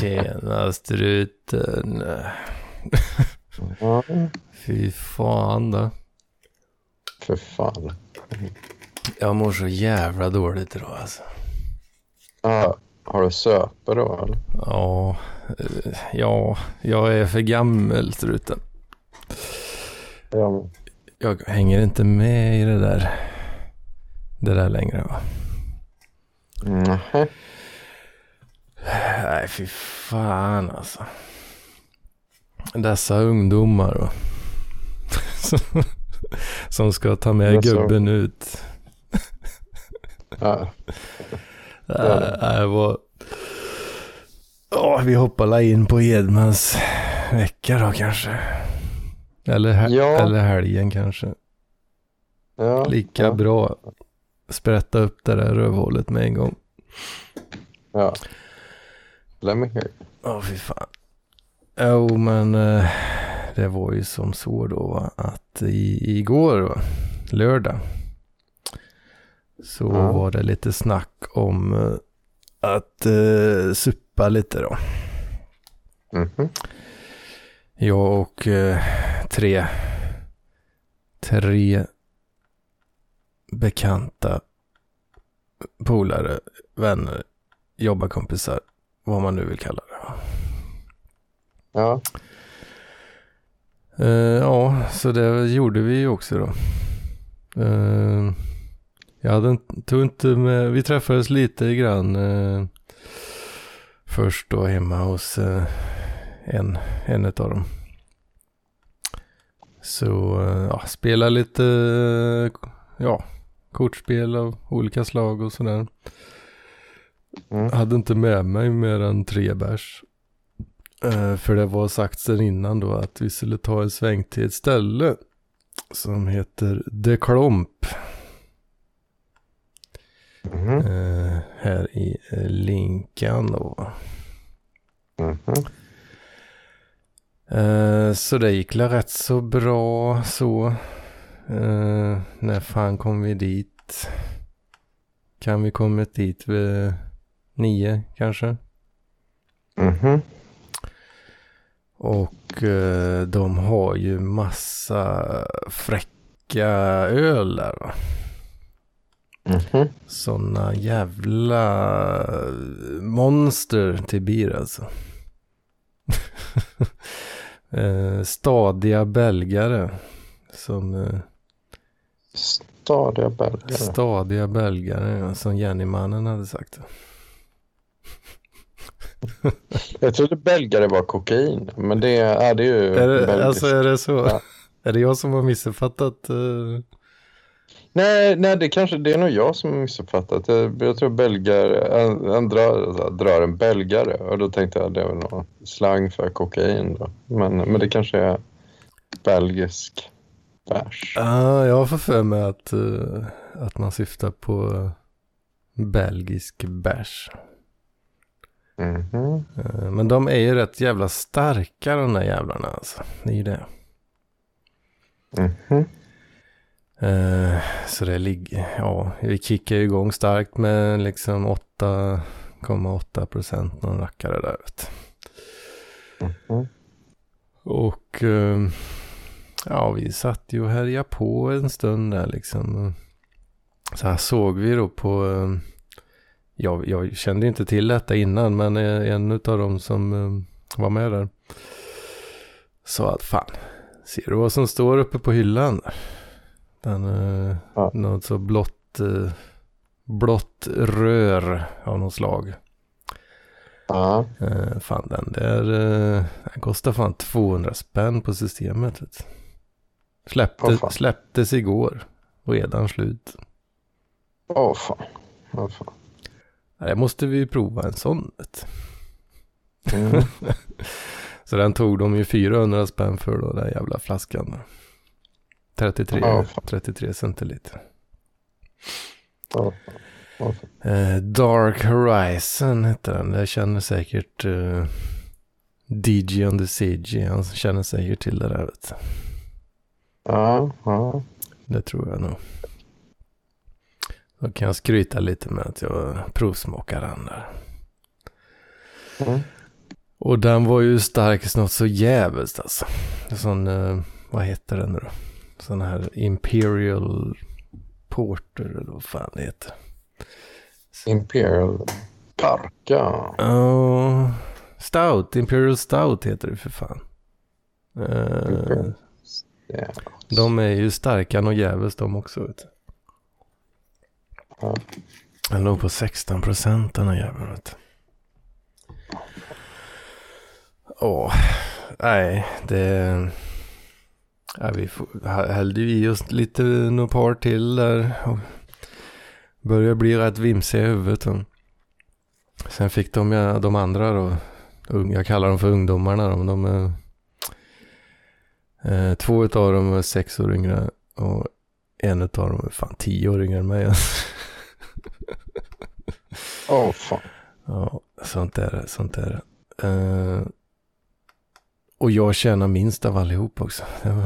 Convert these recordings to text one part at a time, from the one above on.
Tjena struten. Fy fan då. för fan. Jag mår så jävla dåligt idag alltså. Ja, har du söper då eller? Ja, eh, ja, jag är för gammal struten. Ja, Jag hänger inte med i det där. Det där längre va. nähä. Nej, fy fan alltså. Dessa ungdomar då. Som- ska ta med Dessa- gubben ut. Ja, nej, vad... Ja, vi hoppar in på Edmans vecka då kanske. Eller, he- Ja. eller helgen kanske. ja, Lika ja, bra. Sprätta upp det där rövhålet med en gång. Ja. Hear. Ja, fy fan. Jo, men eh, det var ju som så då va, att i, igår va, lördag. Så Ja. var det lite snack om eh, att eh, suppa lite då. Mhm. Jag och eh, tre, tre bekanta polare, vänner, jobbarkompisar, vad man nu vill kalla det. Ja, Eh, ja, så det gjorde vi också då. Eh, jag hade inte, tog inte med, vi träffades lite grann eh, först då hemma hos en, en av dem. Så ja, spela lite, ja, kortspel av olika slag och sådär. Mm. Hade inte med mig mer än tre bärs. Eh, för det var sagt sen innan då att vi skulle ta en sväng till ett ställe som heter The Klomp Mhm. eh, här i eh, Linkan då. Mhm. Eh, så det gick väl rätt så bra så. När fan kom vi dit? Kan vi kommit dit vid nio kanske? Mhm. Och eh, de har ju massa fräcka öl där va. Mhm. Sådana jävla monster till bir alltså. eh, stadiga belgare. Som eh, Stadiga belgare. stadiga belgare ja, som Jennymannen hade sagt. Jag trodde belgare var kokain, men det är, det ju Är det, alltså är det så? Ja. Är det jag som har missuppfattat? eh, Nej, nej, det kanske det är nog jag som har missuppfattat. Jag, jag tror belgare, en, en drar, så här, drar en belgare och då tänkte jag det var någon slang för kokain då. Men, men det kanske är belgisk bärs. Ja, jag får för mig att, eh, att man syftar på belgisk bärs. Mhm. Eh, men de är ju rätt jävla starka de där jävlarna alltså. Det är ju det. Mhm. Eh, så det ligger, ja, vi kickar ju igång starkt med liksom 8,8 procent någon rackare där vet du. Mhm. Och eh, ja, vi satt ju och härjade på en stund där liksom. Så här såg vi då på, jag, jag kände inte till detta innan, men eh, en av dem som eh, var med där sa att fan, ser du vad som står uppe på hyllan? Den, eh, Ja. något så blått, blått rör av något slag. Ja. Fan den där, den kostar fan 200 spänn på systemet. Vet. Släppte, fan. släpptes igår. Redan slut. Åh fan. Åh fan. Ja, Det måste vi prova en sån. Mm. Så den tog de ju 400 spänn för då, den jävla flaskan. 33, Åh, fan. 33 centiliter. Åh fan. Eh, Dark Horizon hette den. Det känner säkert eh, DJ on the CG. Han känner säkert till det där. Vet. du. Ja, ja. Det tror jag nog. Då kan jag skryta lite med att jag provsmakar den där. Mm. Och den var ju stark något så jävligt alltså. Sån, eh, vad heter den nu då? Sån här Imperial Porter eller vad fan det heter. Imperial Parka. Ja, Stout, Imperial Stout heter det för fan. Ja. de är ju starka och jävligt de också vet du. Den låg på 16 procent den här jäveln vet. Åh, nej det... Ja, vi får- hällde ju i oss lite, några par till där. Och började bli rätt vimsiga i huvudet. Och sen fick de, ja, de andra då, jag kallar dem för ungdomarna då, men de är, eh, två utav dem är sex år yngre och en utav dem är fan tio år yngre än mig. Alltså. Åh fan. Ja, sånt är det, sånt är det. Uh, och jag tjänar minst av allihop också.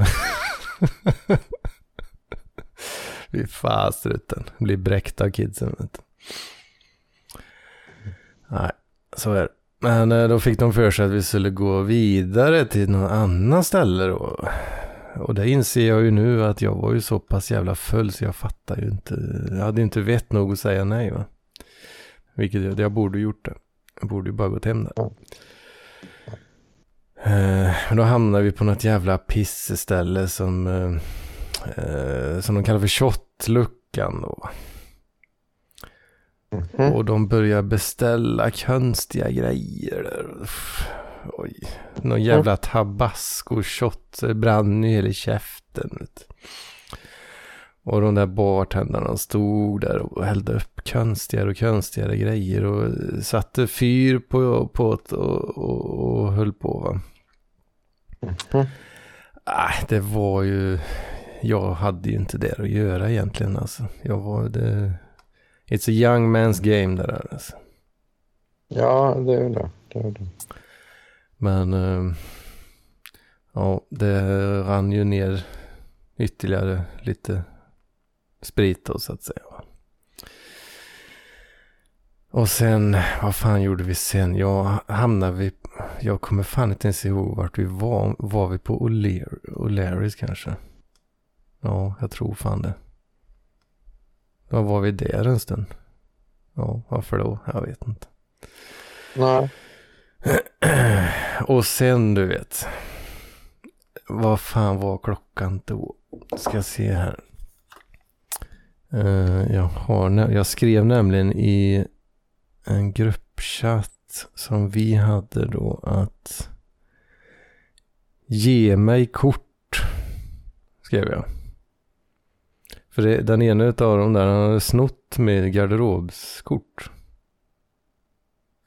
Fy fan struten. Blir bräckt av kidsen. Vet. Nej, så är det. Men eh, då fick de för sig att vi skulle gå vidare till någon annan ställe då. Och det inser jag ju nu att jag var ju så pass jävla full så jag fattar ju inte. Jag hade ju inte vett nog att säga nej va. Vilket jag, jag borde gjort det. Jag borde ju bara gått hem där. Eh, Men då hamnar vi på något jävla pisseställe som, eh, eh, som de kallar för shotluckan då. Mhm. Och de börjar beställa konstiga grejer där. Oj. Någon jävla tabasco-shot. så Det brann ju hela käften. vet. Och de där bartendrarna stod där och hällde upp konstigare och konstigare grejer. Och satte fyr på, på det och, och, och höll på va. Mhm. Nej, det var ju... Jag hade ju inte det att göra egentligen alltså. Jag var det... It's a young man's game det där alltså. Ja, det är det. det, är det. Men... eh, ja, det rann ju ner ytterligare lite sprit då så att säga. Och sen, vad fan gjorde vi sen? Jag hamnade vi... Jag kommer fan inte ens ihåg vart vi var. Var vi på O'Lear- O'Learys kanske? Ja, jag tror fan det. Då var vi där en stund. Ja, varför då? Jag vet inte. Nej. Och sen du vet. Vad fan var klockan då? Ska se här. Eh, jag, har, jag skrev nämligen i en gruppchatt som vi hade då att ge mig kort. Skrev jag. För det, den ena utav dem där han hade snott med garderobskort.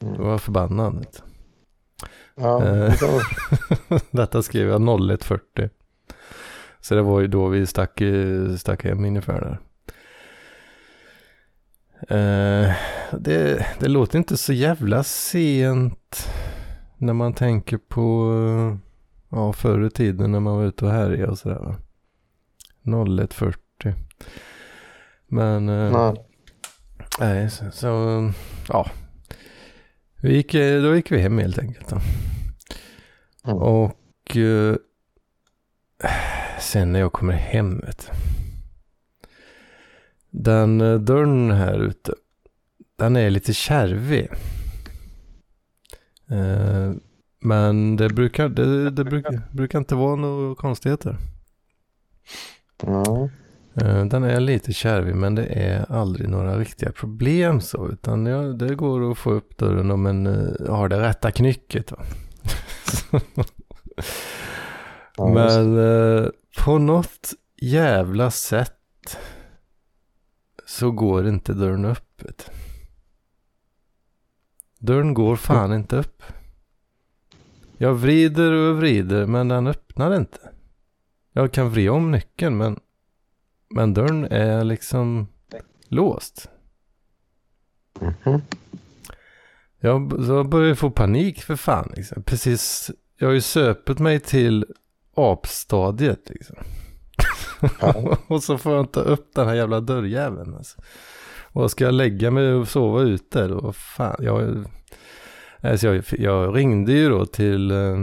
Mm. var jag förbannad. vet du. Ja, Eh. det Detta skrev jag 01.40. Så det var ju då vi stack, stack hem ungefär där. Eh, det, det låter inte så jävla sent när man tänker på eh, ja, förr i tiden när man var ute och härjade och sådär. va. 01.40. Men eh, nej. nej, så, så ja. Vi gick, eh, då gick vi hem helt enkelt. Då. Mm. Och sen när jag kommer hem vet du. Den eh, dörren här ute. Den är lite kärvig. Eh, men det brukar, det, det brukar, brukar inte vara några konstigheter. Ja. Eh, Den är lite kärvig men det är aldrig några riktiga problem så. Utan ja, det går att få upp dörren om man eh, har det rätta knycket. Men eh, på något jävla sätt så går inte dörren upp. Dörren går fan inte upp. Jag vrider och vrider men den öppnar inte. Jag kan vrida om nyckeln men, men dörren är liksom låst. Mhm. Jag, jag börjar få panik för fan. Liksom. Precis, jag har ju söpet mig till apstadiet liksom. Ja. och så får jag inte upp den här jävla dörrjäveln. Alltså. Vad ska jag lägga mig och sova ute då? Fan, jag, alltså jag, jag ringde ju då till, eh,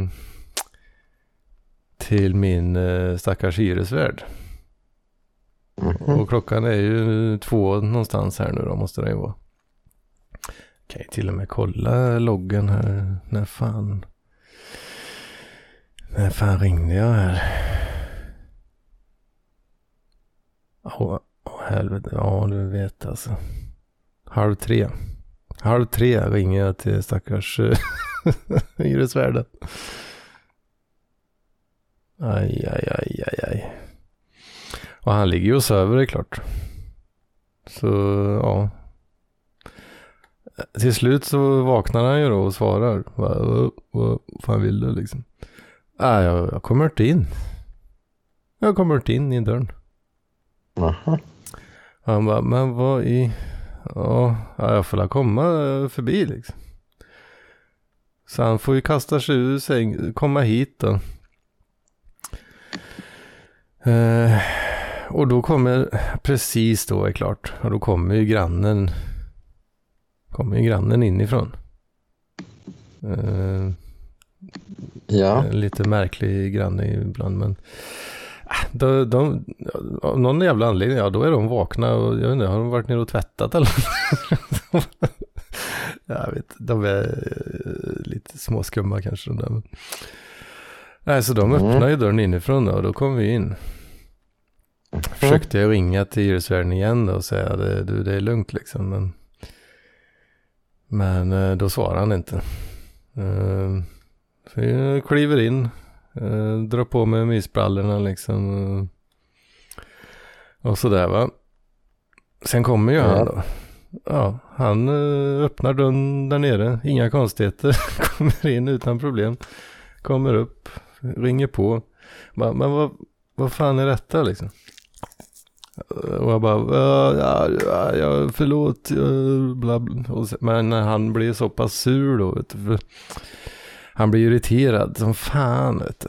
till min eh, stackars hyresvärd. Mhm. Och klockan är ju två någonstans här nu då, måste det ju vara. Kan ju till och med kolla loggen här. När fan. När fan ringde jag här? Åh, åh helvete. Ja, du vet alltså. Halv tre. Halv tre ringer jag till stackars eh, hyresvärden. Aj, aj, aj, aj, aj. Och han ligger ju och sover det är klart. Så ja. Till slut så vaknar han ju då och svarar. Vad, vad, fan vill du liksom? Ah, jag, jag kommer inte in. Jag kommer inte in i dörren. Jaha. Han bara, men vad i... Ja, ja, jag får la komma eh, förbi liksom. Så han får ju kasta sig ur säng, komma hit då. Eh, och då kommer, precis då är klart, och då kommer ju grannen, kommer ju grannen inifrån. Eh, Ja. lite märklig granne ibland men de, de, av någon jävla anledning, ja då är de vakna och jag vet inte, har de varit nere och tvättat eller? jag vet de är eh, lite småskumma kanske. De där. Nej, så de Mm. öppnar ju dörren inifrån då, och då kom vi in. Försökte jag ringa till hyresvärden igen då och säga det, du det är lugnt liksom. Men, men eh, då svarade han inte. Eh, Så jag kliver in, eh, drar på mig mysbrallorna liksom. eh, Och sådär va. Sen kommer ju han Ja. då. Ja, han eh, öppnar dörren där nere, inga konstigheter. kommer in utan problem. Kommer upp, ringer på. Bara, men vad, vad fan är detta liksom? Och jag bara, "Ja, ja, ja, förlåt, ja, bla, bla. Sen, men han blir så pass sur då, vet du, för han blir irriterad som fan, vet du.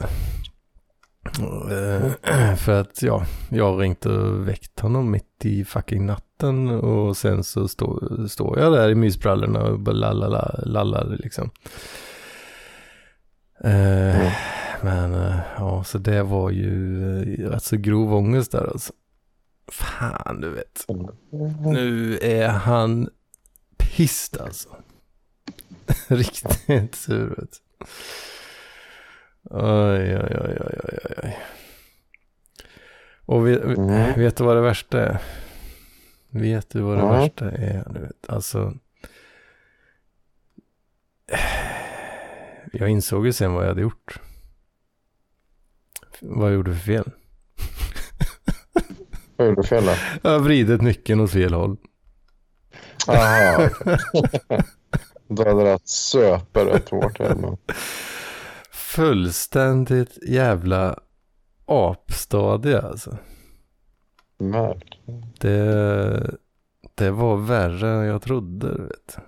Eh, För att, ja, jag har ringt och väckt honom mitt i fucking natten och sen så står står jag där i mysbrallorna och bara lallar, lallar liksom. Eh, Mm. Men, eh, ja, så det var ju rätt så grov ångest där alltså. Fan, du vet. Nu är han pissed alltså. Riktigt sur vet du. Oj, oj, oj, oj, oj, oj. Och vet, Mm. vet du vad det värsta är? Vet du vad det Ja. värsta är? Du vet, alltså. Jag insåg ju sen vad jag hade gjort. Vad jag gjorde för fel. Vad gjorde du fel då? Jag har vridit nyckeln åt fel håll. Jaha, rätt söper rätt hårt. Men... Fullständigt jävla apstadie alltså. Verkligen. Det, det var värre än jag trodde, vet.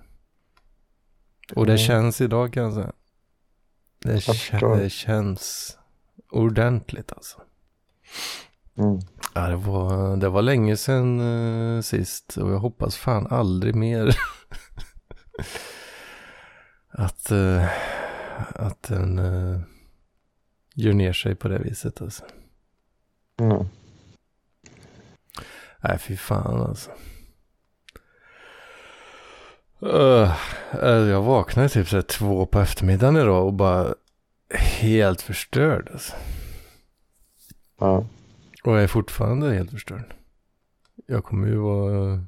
Och det Mm. känns idag kan jag säga. Det, det känns ordentligt alltså. Mm. Ja, det var, det var länge sedan eh, sist och jag hoppas fan aldrig mer att, eh, att den eh, gör ner sig på det viset alltså. Mm. Nej, fy fan alltså. Uh, jag vaknade typ så två på eftermiddagen idag och bara helt förstörd alltså. Ja. Och jag är fortfarande helt förstörd. Jag kommer ju vara...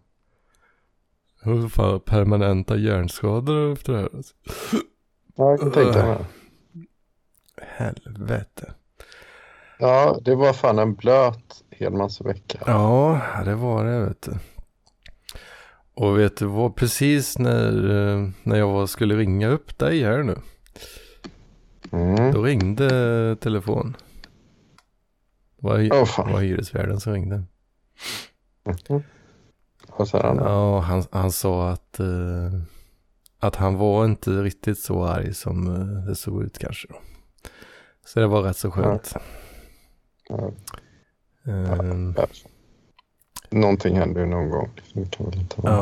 Jag har fan permanenta hjärnskador efter det här. Alltså. ja, jag kan tänka mig. Helvete. Ja, det var fan en blöt helmansvecka. Ja, det var det vet du. Och vet du vad, precis när, eh, när jag var, skulle ringa upp dig här nu. Mm. Då ringde telefon. Det var, det fan. var hyresvärden som ringde. Mhm. Han då? Ja, han, han sa att, eh, att han var inte riktigt så arg som eh, det såg ut kanske. Då. Så det var rätt så skönt. Ja. Ehm, Ja. någonting händer ju någon gång. Det kan väl inte vara...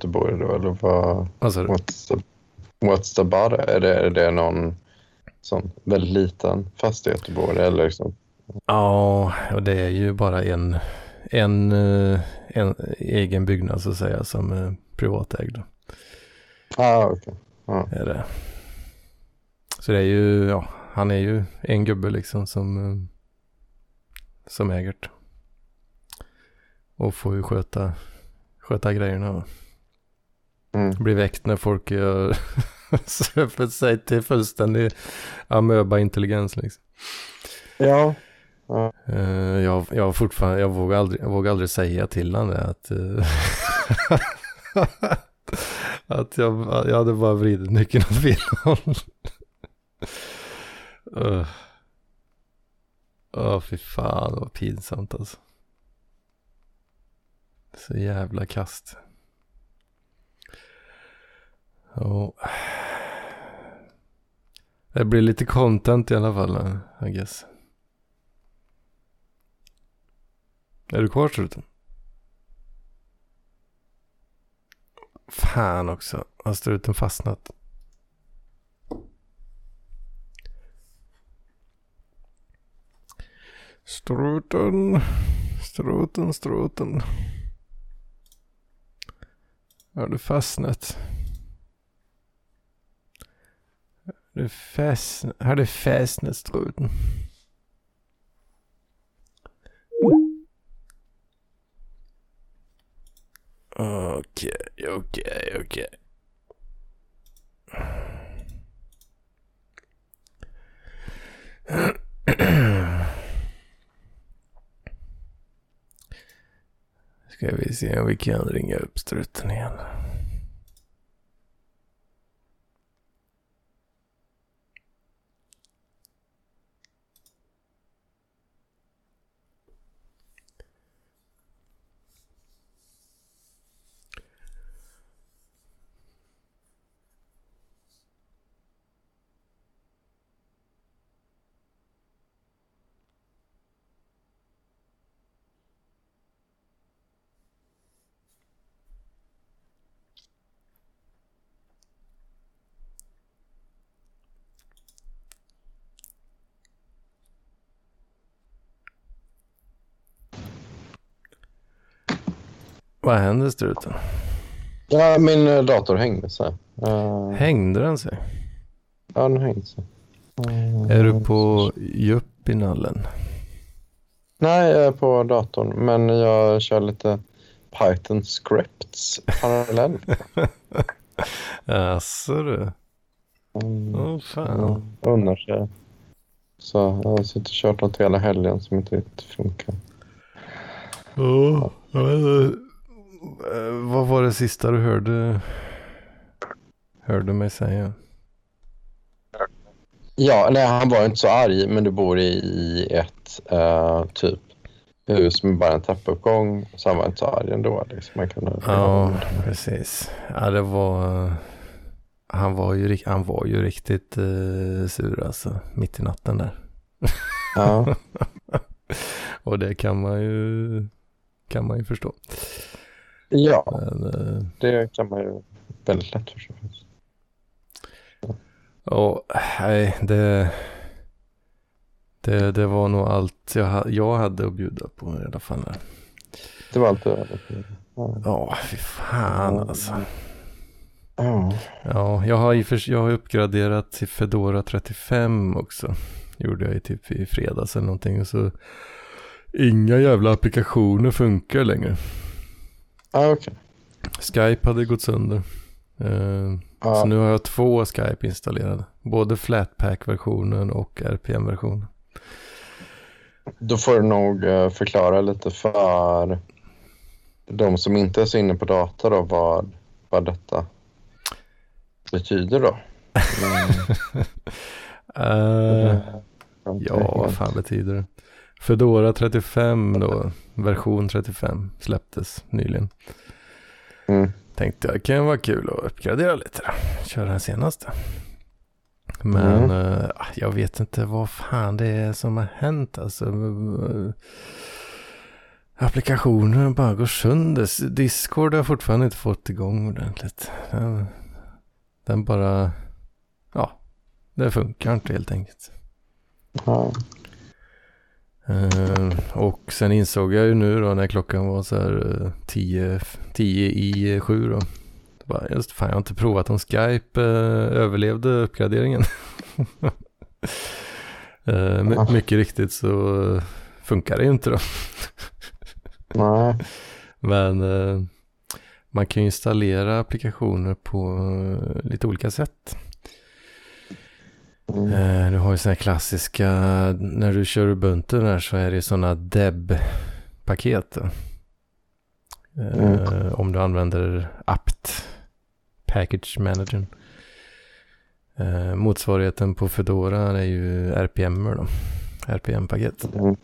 Du bor i då, eller vad? alltså, What's the, what's the butter? Är det, är det någon sån väldigt liten bor i? Eller liksom? ja, och det är ju bara en, en, eh, en egen byggnad så att säga som är privatägd. Ah, okej. Är det. Så det är ju, ja, han är ju en gubbe liksom som, eh, som äger det. Och får ju sköta, sköta grejerna. Mm. Blir väckt när folk gör söper sig till fullständig amöba-intelligens liksom. Ja. Eh, jag, jag fortfarande, jag vågar aldrig, jag vågar aldrig säga till honom det att, uh, att jag, jag hade bara vridit nyckeln åt fel håll. Eh. Åh, uh. fy fan vad pinsamt alltså. Så jävla kast. Oh. Det blir lite content i alla fall, eh, I guess. Är du kvar struten? Fan också. Har struten fastnat? Struten. Struten, struten. Har du fastnat? Har du fastnat? Har du fastnat struten? Okej, okej, okej. Ska vi se om vi kan ringa upp struten igen. Vad händer struten? ja, min eh, dator hängde sig. Uh, Hängde den sig? ja, den hängde sig. Eh, Är du på djup i nallen? Nej, jag är på datorn, men jag kör lite Python scripts parallellt. Jaså du? Mm. Åh fan. Ja, unnar sig. Så jag har suttit och kört något hela helgen som inte riktigt funkar. Ja, eh, vad var det sista du hörde, hörde mig säga? Ja, nej, han var inte så arg, men du bor i, ett eh, typ hus med bara en trappuppgång. Så han var inte så arg ändå. Liksom. Man kunde, Ja, precis. Ja, det var... Han var ju, han var ju riktigt uh, sur alltså, mitt i natten där. ja. Och det kan man ju, kan man ju förstå. Ja, Men, eh, det kan man ju väldigt lätt förstå. Ja, nej, det, det, det var nog allt jag, jag hade att bjuda på i alla fall. Det var allt du hade. Ja. Ja, fy fan alltså. Ja. Ja, jag har, för, jag har uppgraderat till Fedora 35 också. Gjorde jag i typ i fredags eller någonting. Så inga jävla applikationer funkar längre. Ah, okej. Skype hade gått sönder. Eh, Ja. Så nu har jag två Skype installerade. Både Flatpak-versionen och RPM-versionen. Då får du nog eh, förklara lite för de som inte är så inne på data då, vad, vad detta betyder då. Mm. Eh, Jag inte ja, vad fan betyder det? Fedora 35 då, version 35 släpptes nyligen. Mm. Tänkte jag kan vara kul att uppgradera lite då. Köra den senaste. Men eh, jag vet inte vad fan det är som har hänt alltså. applikationer bara går sönder. Discord har jag fortfarande inte fått igång ordentligt. Den, den bara, ja, det funkar inte helt enkelt. Ja. Uh, och sen insåg jag ju nu då när klockan var så här 10, 10 i 7 då. Bara, just fan, jag har inte provat om Skype uh, överlevde uppgraderingen. uh, my mycket riktigt så funkar det inte då. Nej. Men man kan ju installera applikationer på lite olika sätt. Mm. Du har ju sådana här klassiska, när du kör Ubuntu där så är det sådana deb-paket. Mm. Om du använder apt, package managern. Motsvarigheten på Fedora är ju RPM då, RPM-paket. Mm.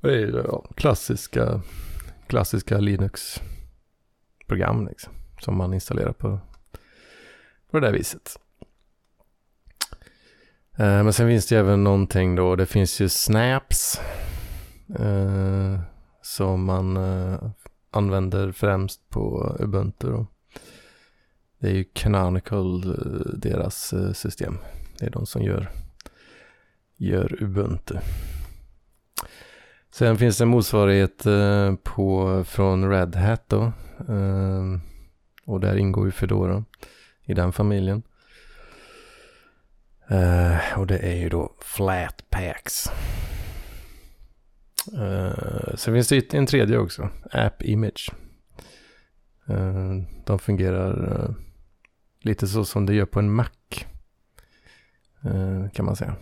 Och det är ju ja, klassiska, klassiska Linux-program liksom, som man installerar på, på det där viset. Eh, men sen finns det ju även någonting då, det finns ju snaps eh, som man eh, använder främst på Ubuntu. Då. Det är ju Canonical, eh, deras eh, system. Det är de som gör, gör Ubuntu. Sen finns det en motsvarighet eh, på, från Red Hat då. Eh, och där ingår ju Fedora i den familjen. Uh, och det är ju då Flatpaks. Uh, eh, sen finns det en tredje också, App Image. Uh, de fungerar uh, lite så som det gör på en Mac. kan man säga.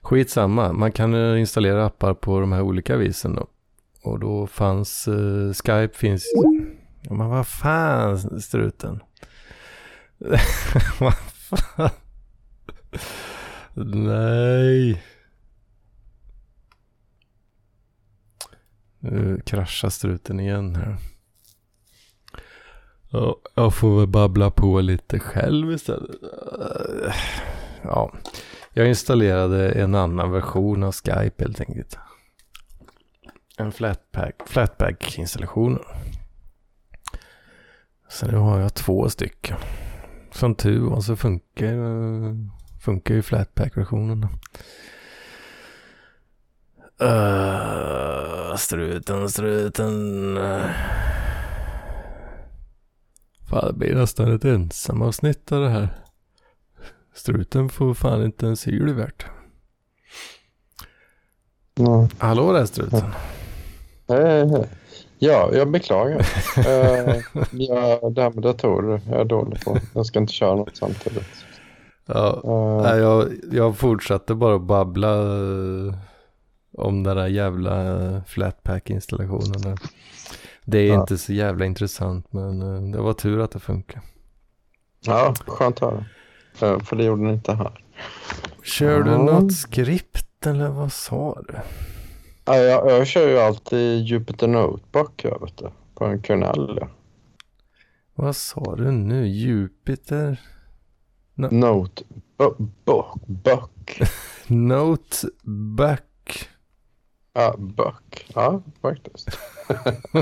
Skitsamma, man kan installera appar på de här olika visen då. Och då fanns Skype finns... Ja, men vad fan struten. Nej. Nu kraschar struten igen här. Jag får väl babbla på lite själv istället. Ja, jag installerade en annan version av Skype helt enkelt. En Flatpak, Flatpak-installation. Så nu har jag två stycken. Som tur var så funkar, funkar ju Flatpak-versionen. Uh, struten, struten. Fan, det blir nästan ett ensamavsnitt av det här. Struten får fan inte ens hyr värt. Mm. Hallå där struten. Hej, hej. Ja, jag beklagar. uh, ja, det här med datorer jag är dålig på. Jag ska inte köra något samtidigt. Ja, uh, jag, jag fortsatte bara babbla uh, om den där jävla Flatpak-installationen. Det är ja. inte så jävla intressant men det var tur att det funkar. Ja, skönt att höra. för det gjorde den inte här. Kör du något skript eller vad sa du? Ja, jag, jag kör ju alltid Jupiter Notebook jag vet du, på en Cornell. Ja. Vad sa du nu? Jupiter? No Notebook. Book. Notebook. Ja, book. Ja, faktiskt.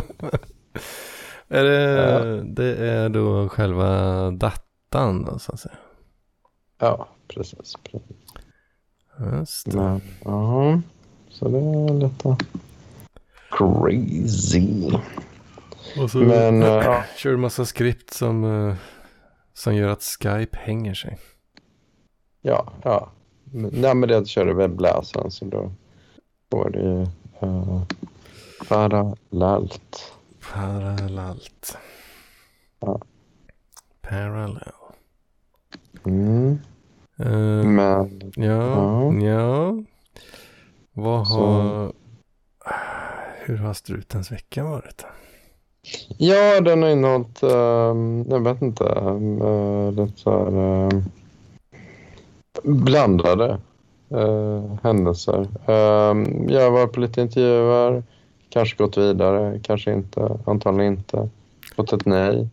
är det, ja. det är då själva datan då, så att säga? Ja, precis. precis. Just det. Men, ja. Så det är lite crazy. Och så Men, äh, kör du massa skript som, uh, som gör att Skype hänger sig. Ja, ja. Nej, men det kör du webbläsaren så då får det ju uh, parallellt. Parallellt. Ja. Parallell. Mm. Uh, men, ja, ja. ja. Vad har... Hur har strutens vecka varit? Ja, den har innehållit, uh, jag vet inte, uh, lite så här uh, blandade uh, händelser. Jag har varit på lite intervjuer, kanske gått vidare, kanske inte, antagligen inte. Fått ett nej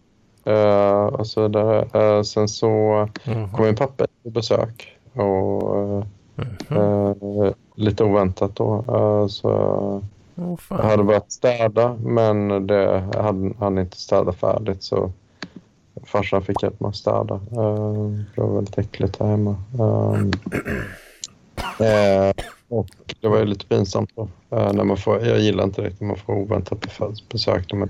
uh, och så vidare. sen så mm. kom min pappa på besök och mm. lite oväntat då. Så Åh Jag fan. hade börjat städa men det hade han inte städat färdigt så farsan fick hjälp med att städa. Uh, det var väldigt äckligt här hemma. Um, eh, och det var ju lite pinsamt då. Eh, när man får, jag gillar inte riktigt när man får oväntat besök när man.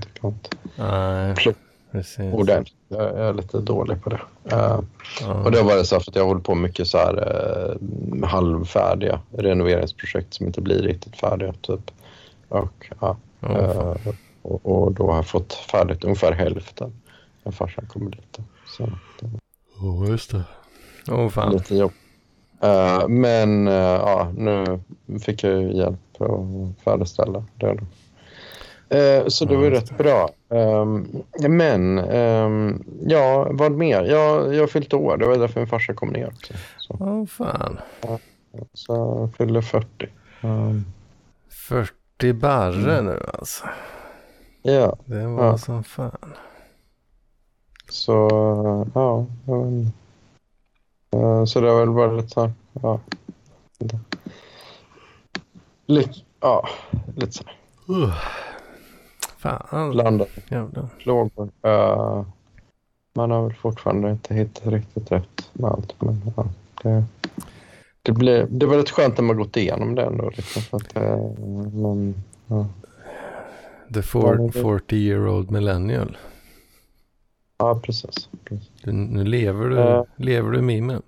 Nej, Plocka precis. ordentligt. Jag jag är lite dålig på det. Eh, Ja. och då var det så för att jag håller på med mycket så här eh, halvfärdiga renoveringsprojekt som inte blir riktigt färdiga typ. Och, fan. eh, och, och då har jag fått färdigt ungefär hälften när farsan kommer dit. Så det Åh, just det. Var fan. lite jobb. Men ja, nu fick jag ju hjälp att färdigställa det. Då. Eh, så det var ju just rätt bra. Ehm, men ehm, ja, vad mer? Jag, jag har fyllt år. Det var därför min farsa kom ner också. Åh fan. så jag fyllde 40. Ehm, 40 barre nu alltså. ja, Det var Ja. som fan. så ja. eh, så det har väl varit lite så här, ja. Lite, ja, lite så här. Fan. blandat. Jävlar. plågor. Uh, man har väl fortfarande inte hittat riktigt rätt med allt. Men, ja, det, det, blev, det var rätt skönt när man gått igenom det ändå. Liksom, för att, uh, men, ja. The Ja, for, men det- 40 year old millennial. ja, precis. precis. Du, nu lever du, Ja. lever du mimen.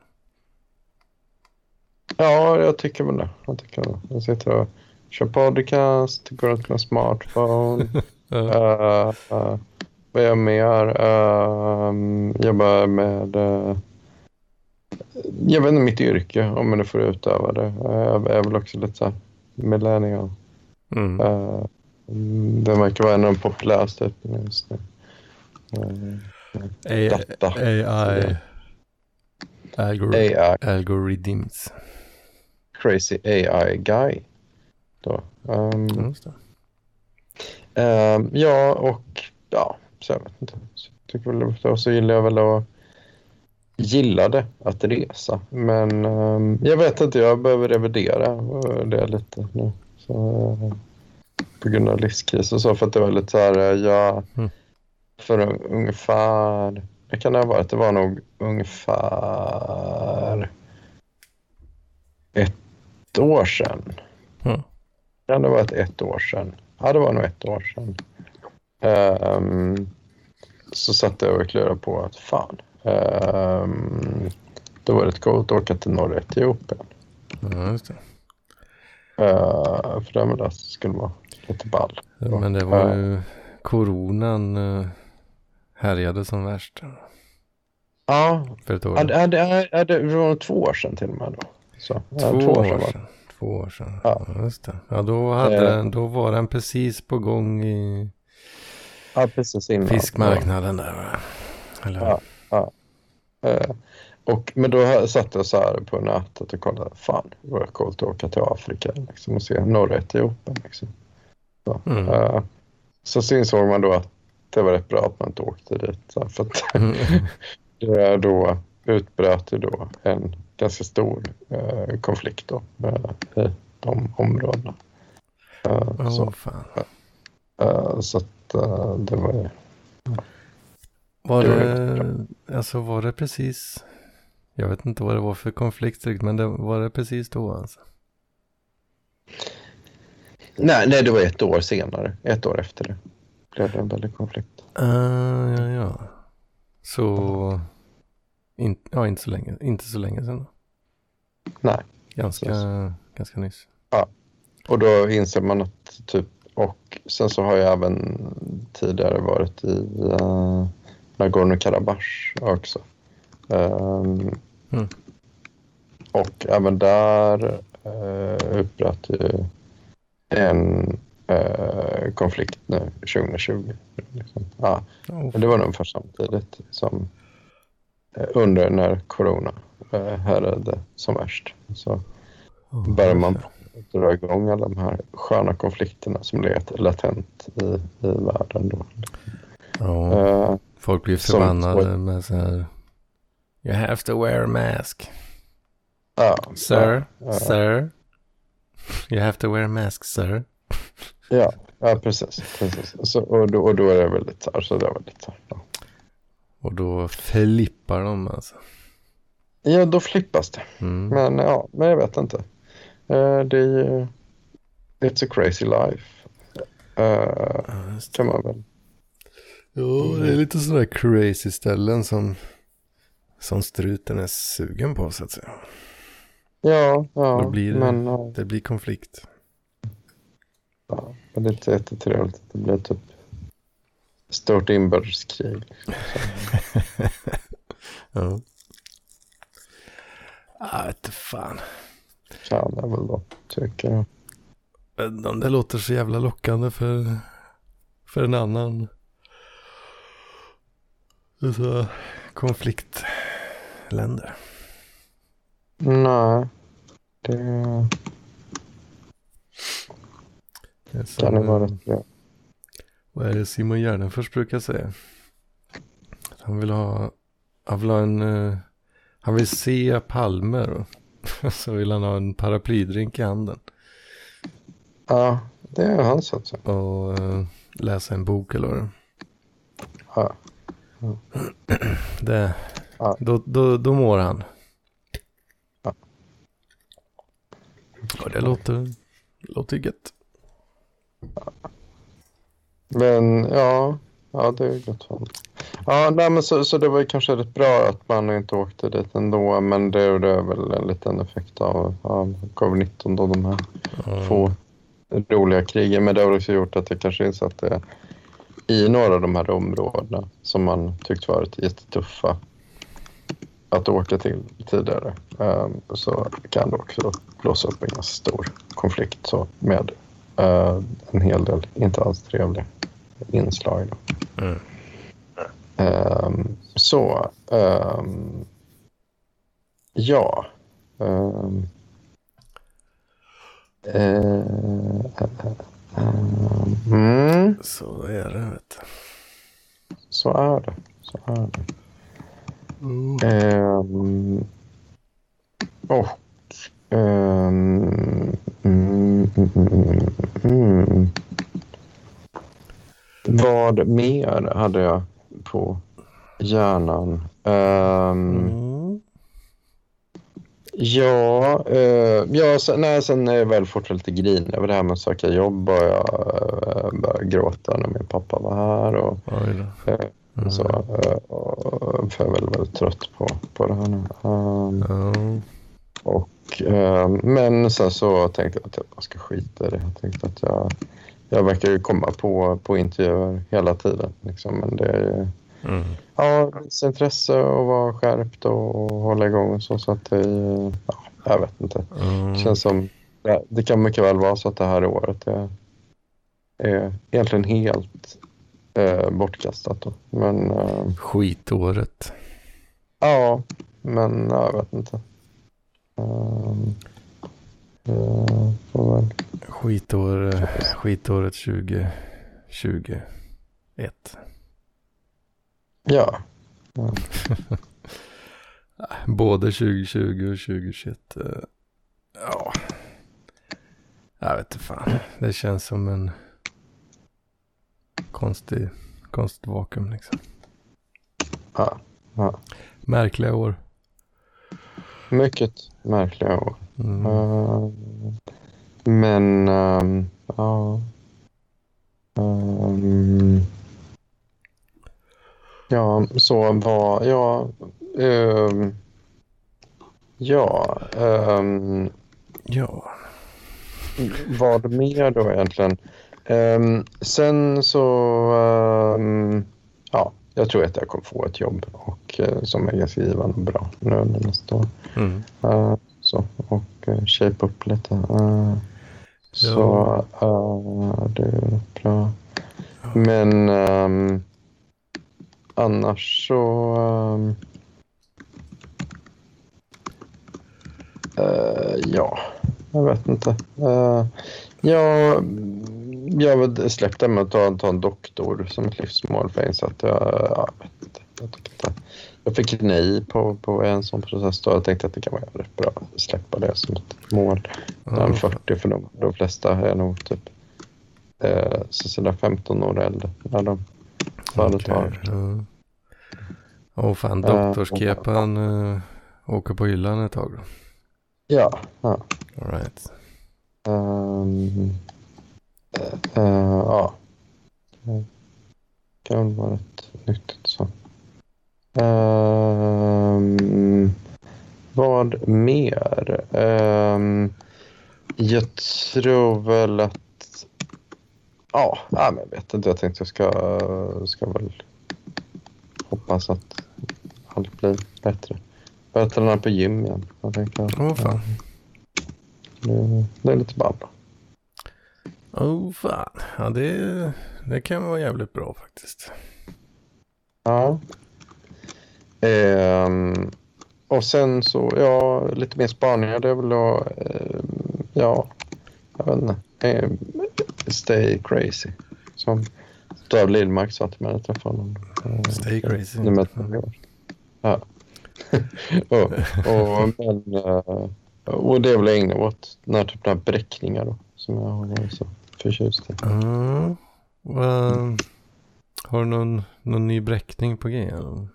Ja, jag tycker väl det. Jag, tycker det. jag sitter och kör podcast, går runt med smartphone. Ja. Uh, uh, vad gör jag mer? Uh, jobbar med... Uh, jag vet inte mitt yrke, om jag nu får utöva det. Jag är väl också lite så här millennial. Mm. Uh, det verkar vara en av de populäraste utbildningarna just nu. Uh, A- data. AI. Algor AI, algorithms. crazy AI guy. Då. Um, Just Ehm, ja, och ja, så jag vet inte. Så tycker väl, och så gillar jag väl att gillade att resa. Men ehm, jag vet inte, jag behöver revidera det lite nu. Så, på grund av livskris och så, för att det var lite så här, eh, jag Mm. för un- ungefär, det kan det ha varit, det var nog ungefär ett år sedan. Mm. Kan det ha varit ett år sedan? Ja, det var nog ett år sedan. Ehm, så satt jag och klurade på att fan, um, det var rätt coolt att åka till norra Etiopien. Ja, just det. Uh, för det med det skulle vara lite ball. Ja, Men det var ju coronan uh, härjade som värst Ja, för ett år ja, det, det, det, det var två år sedan till och med. Då. Så, ja, Två, två år var det. sedan. Två år sedan. Ja. Ja, just det. Ja, då, hade Eh. den, då var den precis på gång i Ja, precis innan. fiskmarknaden där. va? Eller? Ja. Eh, och, men då satt jag så här på nätet och kollade. Fan, det var coolt att åka till Afrika liksom, och se norra Etiopien. Liksom. Så, Mm. eh, så så insåg man då att det var rätt bra att man inte åkte dit. Så, här, för att Mm. då utbröt ju då en ganska stor eh, konflikt då, eh, i de områdena. Eh, Åh, så fan. eh, så att, eh, det var ju... Var Det alltså var det precis, jag vet inte vad det var för konflikt men det, var det precis då alltså? Nej, nej, det var ett år senare. Ett år efter det blev det en väldig konflikt. Ah, ja, ja. Så, in, ja inte så länge, inte så länge sedan. Nej. Ganska, ganska nyss. Och då inser man att typ, och sen så har jag även tidigare varit i uh, Nagorno-Karabach också. Ehm, Mm. Och även där uh, utbröt ju en eh, konflikt nu 2020. Liksom. Ja, Oh, det var nog ungefär samtidigt som eh, under när corona uh, härjade som värst. Så oh, börjar man dra igång alla de här sköna konflikterna som legat latent i, i världen. Då. Ja, Eh, folk blir som- förbannade med så här. You have to wear a mask. ja, Sir, ja, sir. You have to wear a mask, sir. Ja, ja precis. precis. Så, och, då, och då är det väldigt så här, så det är väldigt så här, ja. Och då flippar de alltså. ja, då flippas det. Mm. Men ja, men jag vet inte. Eh, det är ju... It's a crazy life. Eh, Ja, kan man väl. Jo, det är lite sådana crazy ställen som, som struten är sugen på så att säga. Ja, ja. Då blir det- Men, Det blir konflikt. ja, men det är inte jättetrevligt att det blir typ stort inbördeskrig. Ja. Jag vet inte fan. Kan jag väl då, tycker jag. Det låter så jävla lockande för, för en annan så, konfliktländer. Nej, det Det är kan det vara rätt bra. Vad är det Simon Gärdenfors brukar säga? Han vill ha, han vill ha en, eh, han vill se palmer och så vill han ha en paraplydrink i handen. Ja, det är hans alltså. Och eh, läsa en bok eller vad det är. Ja. det Ja. då, då, då mår han. Ja. Och det låter, låter gött. Men ja, ja det är gott honom. Ja, nej, men så, så det var ju kanske rätt bra att man inte åkte dit ändå. Men det, det är väl en liten effekt av, av covid-19 då de här Ja. få roliga krigen. Men det har också gjort att jag kanske inser att det i några av de här områdena som man tyckt varit jättetuffa att åka till tidigare ehm, så kan det också blåsa upp en ganska stor konflikt så med eh, en hel del inte alls trevliga inslag. Mm. Ehm, så, ehm, ja. Um, mm, Så är det vet du. så är det. Så är det. Ehm, och... ehm, mm, mm, mm. Vad mer hade jag på hjärnan? Mm. Ja, eh, ja sen, nej, sen är jag väl fortfarande lite grinig över det här med att söka jobb och jag eh, började gråta när min pappa var här. Och, Mm. så, för jag är väldigt, väldigt trött på, på det här nu. Um. Och, eh, men sen så tänkte jag att jag bara ska skita i det. Jag tänkte att jag, jag verkar ju komma på, på intervjuer hela tiden. Liksom, men det är ju Mm. ja, visa intresse och vara skärpt och hålla igång och så. så att det, ja, jag vet inte. Mm. Det känns som, ja, det kan mycket väl vara så att det här året är, är egentligen helt eh, bortkastat. Då. Men eh, Skitåret. ja, men ja, jag vet inte. Uh. Skitår, eh, skitåret 2021. Ja, Både 2020 och 2021. eh, Ja. Jag vet inte fan. Det känns som en konstig, konstigt vakuum liksom. ja, ja. Märkliga år. mycket märkliga år. Mm. Uh, men ehm, ja. Ehm, ja, så var ja. ehm, ja. Ja. vad mer då egentligen? Sen så, ja, jag tror att jag kommer få ett jobb och, eh, som är ganska givande och bra nu under nästa år. Mm. Eh, så, och uh, shape upp lite. Eh, så det är bra. Men ehm, annars så... eh, ja, jag vet inte. Uh, jag, jag har släppt det med att ta, ta en doktor som ett livsmål för jag insåg att jag, jag vet inte. Jag, tycker inte. jag fick nej på, på en sån process då. Jag tänkte att det kan vara rätt bra att släppa det som ett mål. Den 40 för de, de flesta är nog typ eh, så sådär 15 år äldre när de företar. Okej, ja. Åh fan, Eh, doktorskepan uh, åker på hyllan ett tag då. Ja, ja. All right. Eh, ja. Det kan vara rätt nyttigt så. Ehm, vad mer? Ehm, jag tror väl att... Ja, men jag vet inte. Jag tänkte jag ska, ska väl hoppas att allt blir bättre. Börja träna på gym igen. Jag tänker, Åh fan. det, det är lite ball. Åh fan. Ja, det, det kan vara jävligt bra faktiskt. Ja. Ehm, och sen så, ja, lite mer spaningar. Det är väl då, ehm, ja, jag vet inte. Ehm, stay crazy. Som Dav Lillmark sa till mig när jag träffade honom. Ehm, Stay crazy. nummer. Ja. och, och, men, eh, och det är väl jag ägnar åt den här typen av bräckningar då. Som jag har varit så förtjust i. Ja. vad- har du någon, någon ny bräckning på G? eller?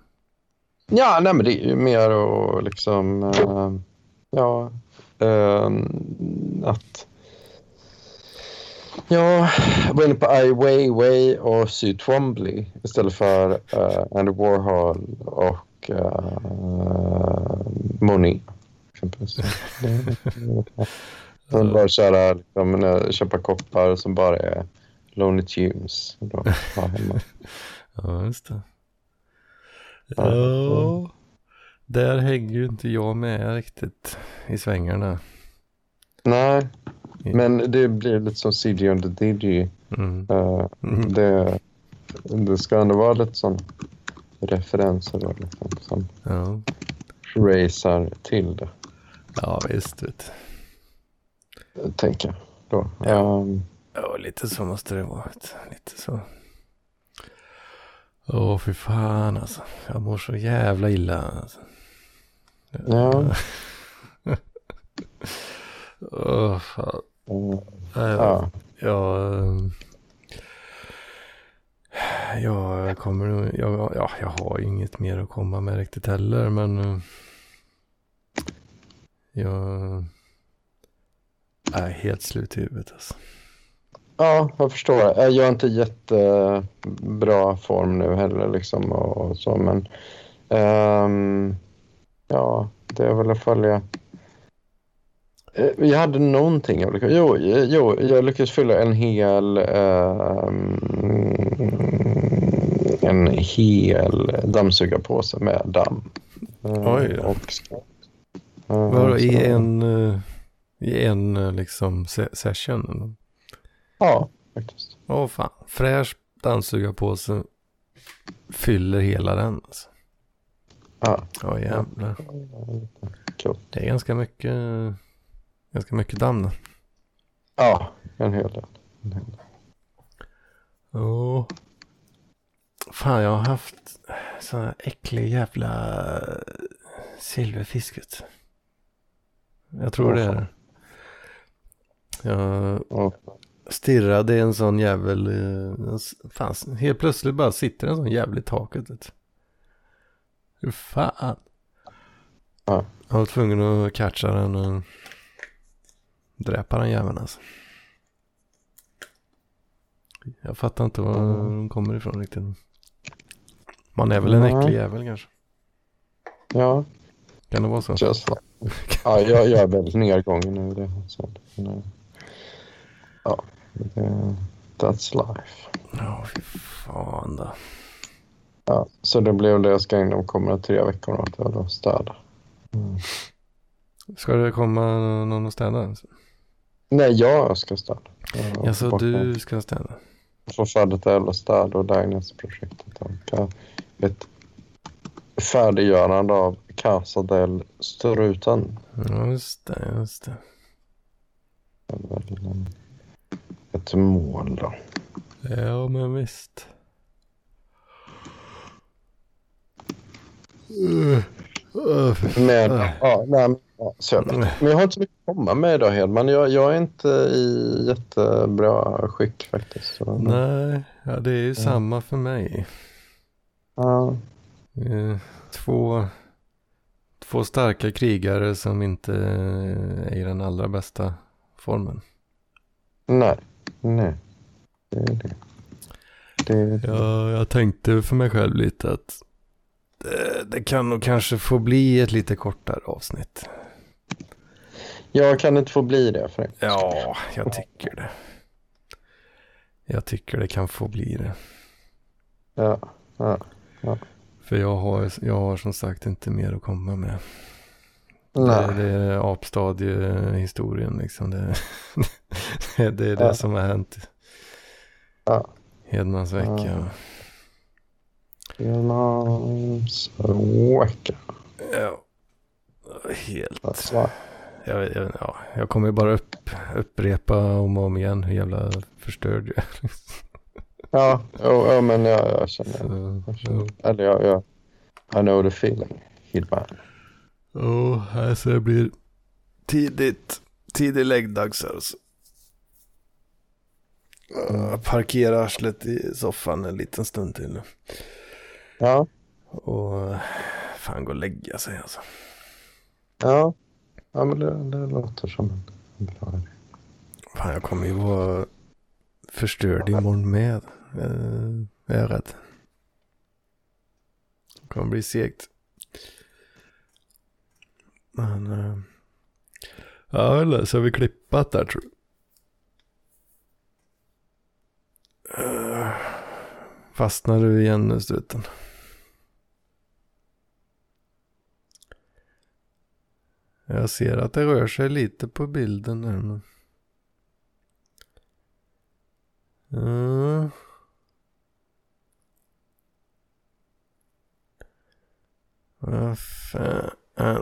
Ja, nej, men det är ju mer att liksom, eh, ja, eh, att, ja, var inne på Ai Weiwei och Sy Twombly istället för uh, Andy Warhol och uh, Monet. exempelvis. Som bara köra, liksom, köpa koppar som bara är Lonely Tunes. Då. Ja, just det. Ja. Ja. Där hänger ju inte jag med riktigt i svängarna. Nej, men det blir lite som CG under DG. Mm. Uh, Mm. det, det ska ändå vara lite sån referenser då, liksom, som Ja. racear till det, ja, visst. Vet. Tänker jag. Då. Ja. Um, Ja, lite så måste det vara. Lite så. Åh, fy fan alltså. Jag mår så jävla illa. Alltså. ja. Åh, fan. uh, Nej, ja. Jag, ehm, jag kommer nog, jag, ja, jag har inget mer att komma med riktigt heller, men eh, jag är helt slut i huvudet alltså. ja, jag förstår. Jag är inte jättebra form nu heller liksom och så, men ehm, ja, det är väl att följa Eh, Jag hade någonting jag lyckades... Jo, jo, jag lyckades fylla en hel... ehm, en hel dammsugarpåse med damm. Eh, Oj. Och. Eh, Vadå, i en, eh, i en eh, liksom se- session? Ja, faktiskt. Åh fan, fräsch dammsugarpåse fyller hela den alltså. Ja, Ja jävlar. kul. Det är ganska mycket, ganska mycket damm då. Ja, en hel del. Ja. Fan, jag har haft sån här äcklig jävla silverfisket. Jag tror det är det. Jag Ja. stirrade en sån jävel. eh, Fan, helt plötsligt bara sitter en sån jävel i taket. vet. Hur fan? Ja. Jag var tvungen att catcha den och dräpa den jäveln alltså. Jag fattar inte var Mm. de kommer ifrån riktigt. Man är väl en Nej. äcklig jävel kanske. ja, Kan det vara så? just. Ja, jag, jag är väldigt nedgången nu. Det, så, men, ja, that's life. Ja, fy fan då. Ja, så det blev det jag ska ägna de kommande tre veckorna att då städa. Mm. Ska det komma någon och städa? Nej, jag ska städa. Jag Alltså får du ska städa? Få färdigt det jävla städ och lägenhetsprojektet. Ett färdiggörande av Casa del Struten. Just det, just det. Det är väl en- ett mål då. Ja, men visst. Uh, uh, Men, Ja. ja, nej, men Ja. Men jag har inte så mycket att komma med idag Hedman. Jag, jag är inte i jättebra skick faktiskt. Så. Nej, ja, det är ju samma för mig. Ja. Eh, Två, två starka krigare som inte är i den allra bästa formen. Nej, nej. Det är det. det, det. Ja, jag tänkte för mig själv lite att det, det kan nog kanske få bli ett lite kortare avsnitt. Jag kan inte få bli det för det. Ja, jag tycker det. Jag tycker det kan få bli det. Ja, ja. För jag har, jag har som sagt inte mer att komma med. Nej. Det, är apstadiehistorien liksom. Det, det, det är det Ja. som har hänt. Ja. Hedmans vecka. Ja. Vecka. Ja. Helt. Jag, jag, ja, jag kommer bara upp, upprepa om och om igen hur jävla förstörd jag är. Ja, ja, ja men jag, jag känner. Så, Jag känner. Eller jag, jag, I know the feeling. Hedman. Ja, alltså det blir tidigt, tidig läggdags alltså. Uh, parkera arslet i soffan en liten stund till nu. Ja, Och eh, fan gå och lägga sig alltså. ja. Ja, men det, det låter som en bra idé. Fan jag kommer ju vara förstörd imorgon med. Uh, jag är rädd. Det kommer bli segt. Men. Uh, ja eller så har vi klippat där tror jag. Uh, fastnar du igen nu struten? Jag ser att det rör sig lite på bilden här. Men... Ja. Vad fan. Eh,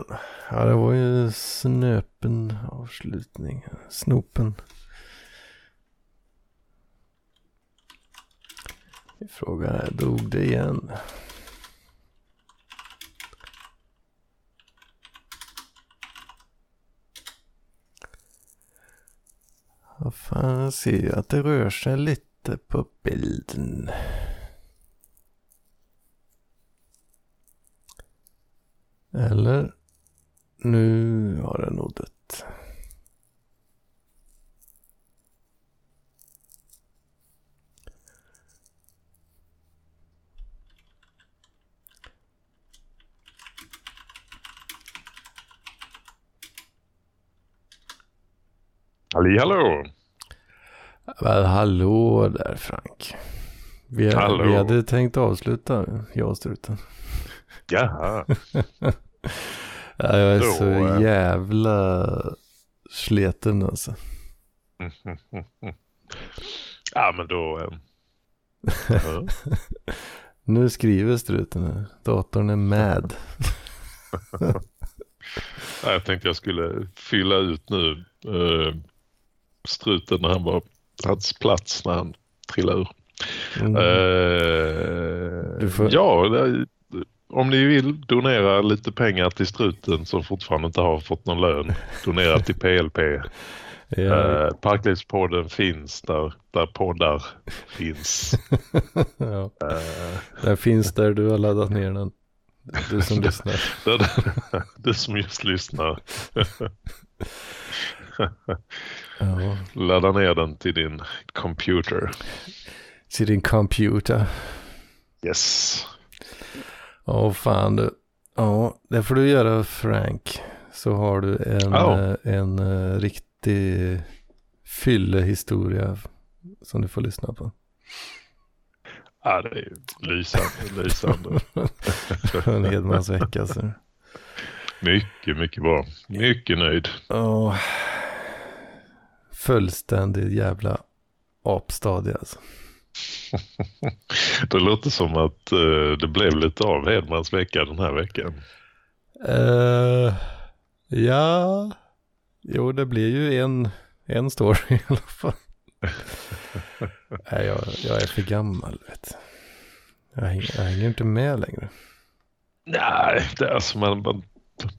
ja, det var ju snöpen avslutning. Snopen. Frågan är, dog det igen? Vad fan, jag ser ju att det rör sig lite på bilden. Eller? Nu har det nog dött. Halli hallå! Väl hallå där Frank. Vi, Hallå. vi hade tänkt avsluta, jag och struten. Jaha. Ja, jag är Då, så eh. jävla sleten alltså. ja men då. eh, ja. Nu skriver struten här. Datorn är mad. Ja, jag tänkte jag skulle fylla ut nu eh, struten när han var hans plats när han trillade ur. Mm. Eh, Du får- Ja, om ni vill donera lite pengar till struten som fortfarande inte har fått någon lön. Donera till PLP. ja, Eh, Parklivspodden finns där, där poddar finns. ja. Eh, Den finns där du har laddat ner den. Du som lyssnar. du som just lyssnar. Ja. Ladda ner den till din computer. Till din computer. Yes. Ja, fan du. Ja, det får du göra Frank. Så har du en, Ja. eh, en eh, riktig fyllehistoria som du får lyssna på. Ja, det är lysande, lysande. En Hedmans vecka. Så. Mycket, mycket bra. Mycket nöjd. Ja, fullständigt jävla apstadie alltså. Det låter som att eh, det blev lite av Hedmans vecka den här veckan. Eh, ja, jo det blir ju en, en story i alla fall. Nej, jag, jag är för gammal vet jag. hänger, jag hänger inte med längre. Nej, det är alltså man, man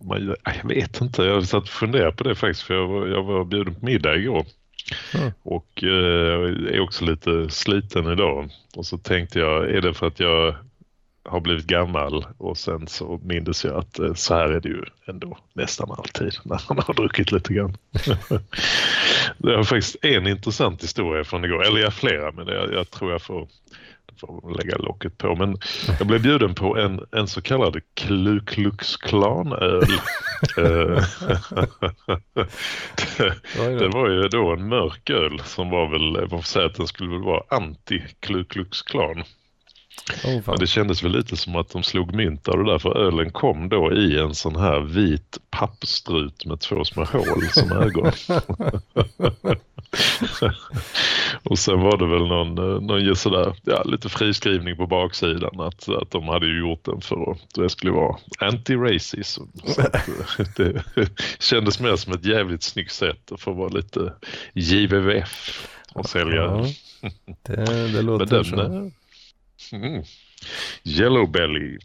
man, jag vet inte, jag satt och funderade på det faktiskt för jag var, jag var bjuden på middag igår. Mm. Och eh, är också lite sliten idag. Och så tänkte jag, är det för att jag har blivit gammal och sen så mindes jag att eh, så här är det ju ändå nästan alltid när man har druckit lite grann. det har faktiskt en intressant historia från igår, eller jag flera men jag, jag tror jag får, får lägga locket på. Men jag blev bjuden på en, en så kallad Ku Klux Klan-öl. Eh, det, var ju då en mörk öl som var väl, man får säga att den skulle väl vara anti-Ku Klux Klan. Oh, Men det kändes väl lite som att de slog mynt av det där för ölen kom då i en sån här vit pappstrut med två små hål som ögon. och sen var det väl någon, någon sådär, ja, lite friskrivning på baksidan att, att de hade gjort den för att det skulle vara anti-racism. det kändes mer som ett jävligt snyggt sätt att få vara lite JVVF och sälja. Ja, det, det låter den, så. Mm. Yellow Belly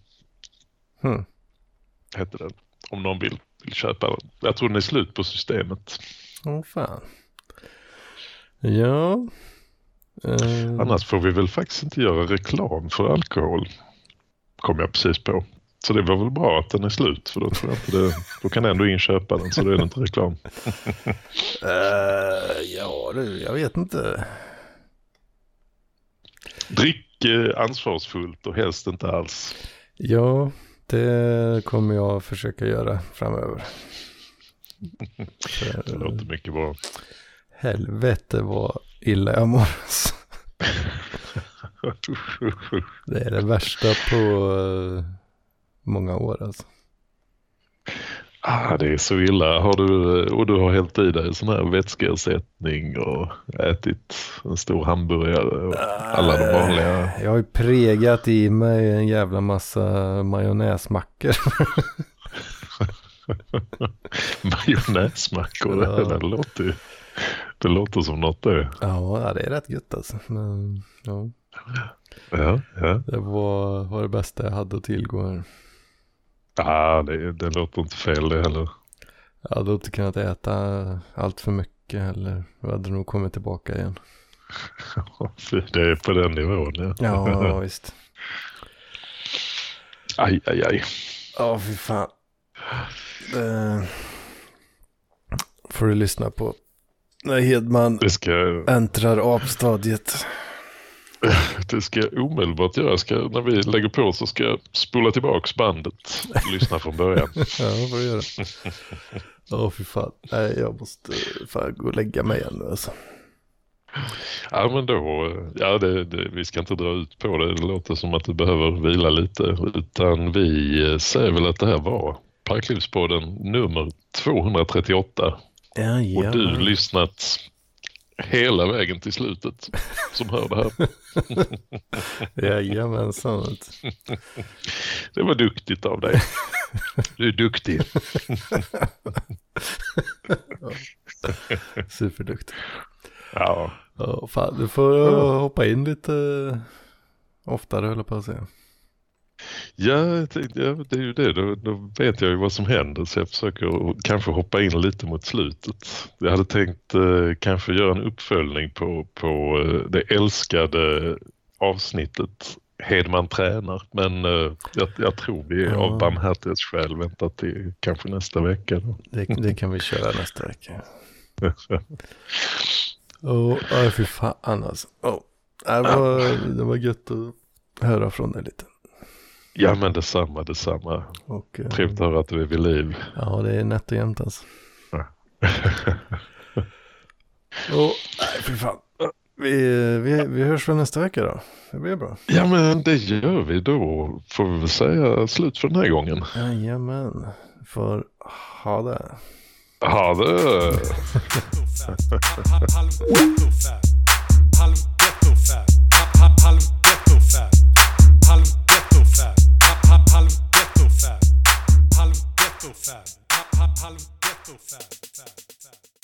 Hmm. hette den. Om någon vill, vill köpa den. Jag tror den är slut på systemet. Åh fan. Ja. Eh, Annars får vi väl faktiskt inte göra reklam för alkohol. Kom jag precis på. Så det var väl bra att den är slut för då tror jag inte det, då kan ändå inköpa den så då är det inte reklam. eh, ja, du, jag vet inte. Drick ansvarsfullt och helst inte alls. Ja, det kommer jag försöka göra framöver. Det låter mycket bra. helvete vad illa jag mår. Det är det värsta på eh, många år alltså. Ah, det är så illa. Har du, och du har hällt i dig sån här vätskeersättning och ätit en stor hamburgare och alla de vanliga. Jag har ju pregat i mig en jävla massa majonnäsmackor. Majonnäsmackor. Ja. Det, låter, ju- det låter som något det. ja, det är rätt gött alltså. Men, ja, Ja, ja. det var, var det bästa jag hade att tillgå här. Ah, det, det låter inte fel det heller. Jag hade inte kunnat äta allt för mycket eller jag hade nog kommit tillbaka igen. Det är på den nivån. Ja. Ja, visst. Aj, aj, aj. Ja, fy fan. Det får du lyssna på. När Hedman ska, äntrar apstadiet. det ska jag omedelbart göra. Ska, när vi lägger på så ska jag spola tillbaks bandet och lyssna från början. Ja, får du göra. Ja, fy fan. Nej, jag måste fan gå och lägga mig igen nu alltså. Ja men då, ja det, det, vi ska inte dra ut på det. Det låter som att du behöver vila lite. Utan vi eh, säger väl att det här var Parklivspodden nummer 238. Ja, Och du lyssnat hela vägen till slutet som hör det här. Jajamensan. Det var duktigt av dig. Du är duktig. Superduktig. Ja, Ja, fan, du får uh, hoppa in lite oftare höll jag på att säga. Ja, det är ju det. Då, då vet jag ju vad som händer så jag försöker kanske hoppa in lite mot slutet. Jag hade tänkt eh, kanske göra en uppföljning på, på eh, det älskade avsnittet Hedman tränar. Men eh, jag, jag tror vi Ja. av barmhärtighetsskäl väntar till kanske nästa vecka. Då. Det, det kan vi köra nästa vecka. Åh, oh, fy fan alltså. Oh. Det, var, det var gött att höra från dig lite. Ja men detsamma, detsamma. Och, eh, Trevligt att höra att du är vid liv. Ja, det är nätt och jämnt alltså. Ja. nej, fy fan. Vi, vi, vi hörs väl nästa vecka då? Det blir bra. Ja men det gör vi då. Får vi väl säga slut för den här gången. Jajamän. För ha det. Ha det. halv Halv getto fab.